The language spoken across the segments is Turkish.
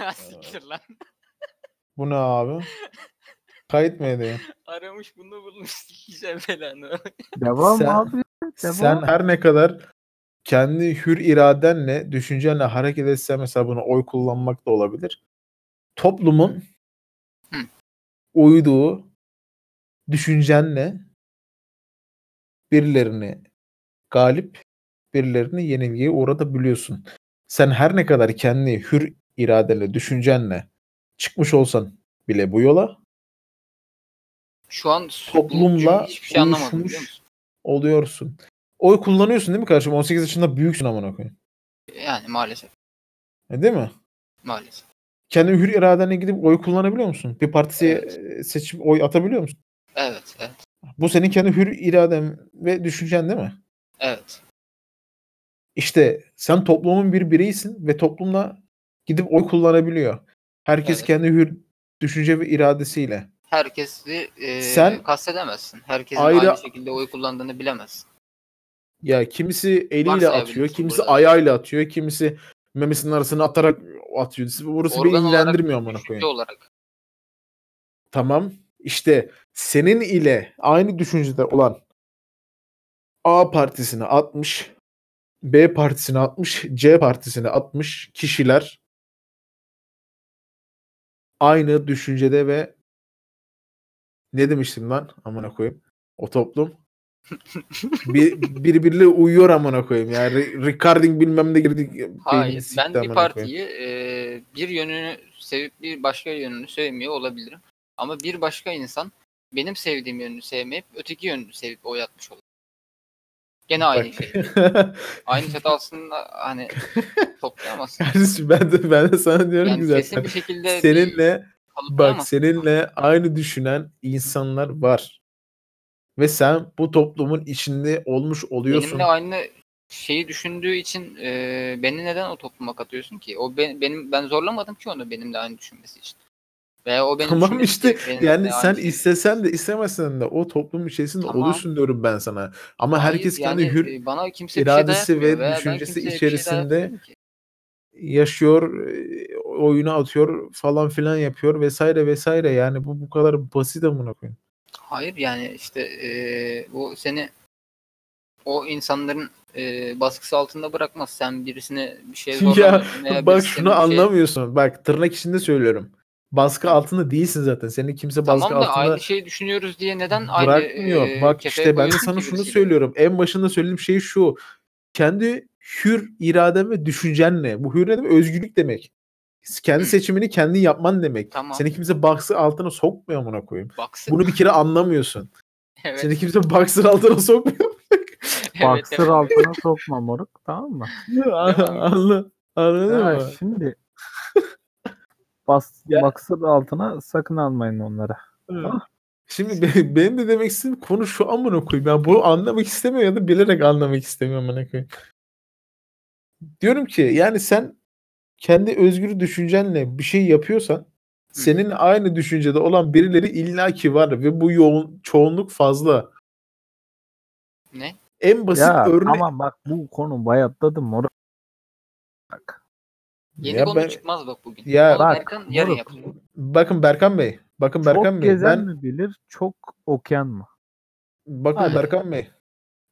Siktir lan. Bu ne abi? Kayıt mı ediyor? Aramış bunu bulmuş sikeceğim belanı. Devam Sen- abi. Devam. Sen her ne kadar kendi hür iradenle, düşüncenle hareket etsen mesela bunu oy kullanmak da olabilir. Toplumun Hı. uyduğu düşüncenle birilerini galip, birilerini yenilgiye uğratabiliyorsun. Sen her ne kadar kendi hür iradenle, düşüncenle çıkmış olsan bile bu yola Şu an Toplumla hiçbir şey uyuşmuş oluyorsun. Oy kullanıyorsun değil mi kardeşim? 18 yaşında büyüksün amına koyayım. Yani maalesef. E, Değil mi? Maalesef. Kendi hür iradenle gidip oy kullanabiliyor musun? Bir partisiye Evet. seçip oy atabiliyor musun? Evet, evet, Bu senin kendi hür iraden ve düşüncen değil mi? evet. İşte sen toplumun bir bireysin ve toplumla gidip oy kullanabiliyor. Herkes Evet. kendi hür düşünce ve iradesiyle. Herkesi e, Sen- kastedemezsin. Herkesin Ayrı- aynı şekilde oy kullandığını bilemezsin. Ya kimisi eliyle Varsa atıyor, kimisi burada. ayağıyla atıyor, kimisi memesinin arasına atarak atıyor. Burası beni Organ olarak, ilgilendirmiyor amına koyayım. olarak. Tamam. İşte senin ile aynı düşüncede olan A partisine atmış, B partisine atmış, C partisine atmış kişiler aynı düşüncede ve ne demiştim lan amına koyayım? O toplum bir, birbiriyle uyuyor amına koyayım. Yani Ricarding bilmem ne girdik. beynini Hayır. sikti Ben bir partiyi e, bir yönünü sevip bir başka yönünü sevmiyor olabilirim. Ama bir başka insan benim sevdiğim yönünü sevmeyip öteki yönünü sevip oy atmış olur. Gene aynı Bak. şey. Aynı çatı aslında hani toplayamazsın. Kardeşim ben de ben de sana diyorum Yani ki kesin zaten bir şekilde bir seninle bak kalıplayamazsın. seninle aynı düşünen insanlar var. Ve sen bu toplumun içinde olmuş oluyorsun. Benimle aynı şeyi düşündüğü için e, beni neden o topluma katıyorsun ki? O ben, benim ben zorlamadım ki onu benimle aynı düşünmesi için. Veya o benim Tamam işte benimle yani sen şey- istesen de istemesen de o toplum içerisinde Tamam. oluyorsun diyorum ben sana. Ama Hayır, herkes yani, kendi hür e, bana kimse şey iradesi ve veya ben düşüncesi şey içerisinde ki. yaşıyor, e, oyunu atıyor falan filan yapıyor vesaire vesaire. Yani bu bu kadar basit amına koyayım. Hayır yani işte e, bu seni o insanların e, baskısı altında bırakmaz. Sen birisine bir şey Ya zorlamıyorsun veya bak şunu şey- anlamıyorsun. Bak tırnak içinde söylüyorum. Baskı altında değilsin zaten. Seni kimse baskı Tamam da altında aynı şeyi düşünüyoruz diye neden aynı bırakmıyor. e, Bak işte ben de sana şunu birisiyle? söylüyorum. En başında söylediğim şey şu. Kendi hür iraden ve düşüncenle. Bu hür ne demek? Özgürlük demek. Kendi Hı. seçimini kendin yapman demek. Tamam. Seni kimse baskı altına sokmuyor amına koyayım. Baksın. Bunu bir kere anlamıyorsun. evet. Seni kimse baksır altına sokmuyor. evet, evet. altına sokma moruk tamam mı? Anla, anladın Ya mı? şimdi bas, Ya- baksır altına sakın almayın onlara. Şimdi be- benim de demek istediğim konu şu amına koyayım. Ya bunu anlamak istemiyor ya da bilerek anlamak istemiyor amına koyayım. Diyorum ki yani sen kendi özgür düşüncenle bir şey yapıyorsan senin aynı düşüncede olan birileri illaki var ve bu yoğun çoğunluk fazla. Ne? En basit ya örnek tamam bak bu konu bayatladı moruk. Bak. Yeni Ya konu ben- çıkmaz bak bugün. Ya Onu bak, Berkan yarın yapacak. bakın Berkan Bey. Bakın Berkan çok Bey. gezen Ben mi bilir çok okuyan mı? bakın Hadi. Berkan Bey.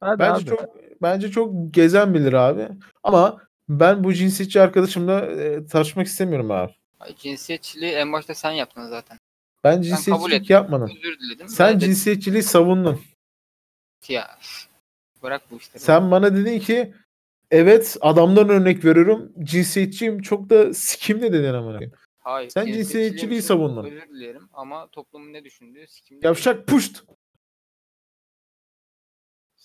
Hadi Bence abi. çok bence çok gezen bilir abi. Ama ben bu cinsiyetçi arkadaşımla e, tartışmak istemiyorum abi. Ay, Cinsiyetçiliği en başta sen yaptın zaten. Ben cinsiyetçilik yapmadım. Özür diledim. Sen dedim cinsiyetçiliği savundun. ki ya bırak bu işleri. Sen bana dedin ki evet adamdan örnek veriyorum. Cinsiyetçiyim çok da sikim ne dedin amına koyayım. Hayır. sen cinsiyetçiliği savundun. Özür dilerim ama toplumun ne düşündüğü sikimde. Yavşak puşt.